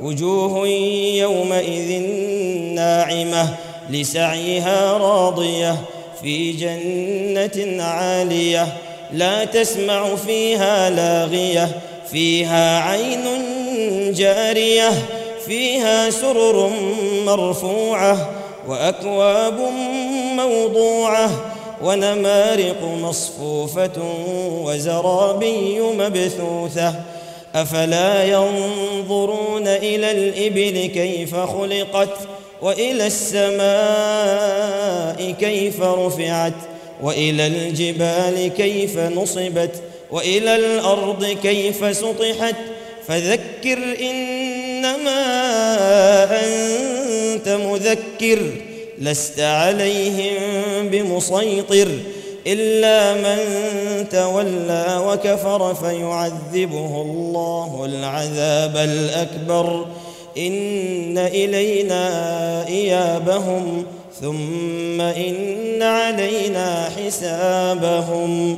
وجوه يومئذ ناعمة لسعيها راضية في جنة عالية لا تسمع فيها لاغية فيها عين جارية فيها سرر مرفوعة وأكواب موضوعة ونمارق مصفوفة وزرابي مبثوثة أفلا ينظرون إلى الإبل كيف خلقت وإلى السماء كيف رفعت وإلى الجبال كيف نصبت وإلى الأرض كيف سطحت فذكر إنما أنت مذكر لست عليهم بمسيطر. إلا من تولى وكفر فيعذبه الله العذاب الأكبر. إن إلينا إيابهم ثم إن علينا حسابهم.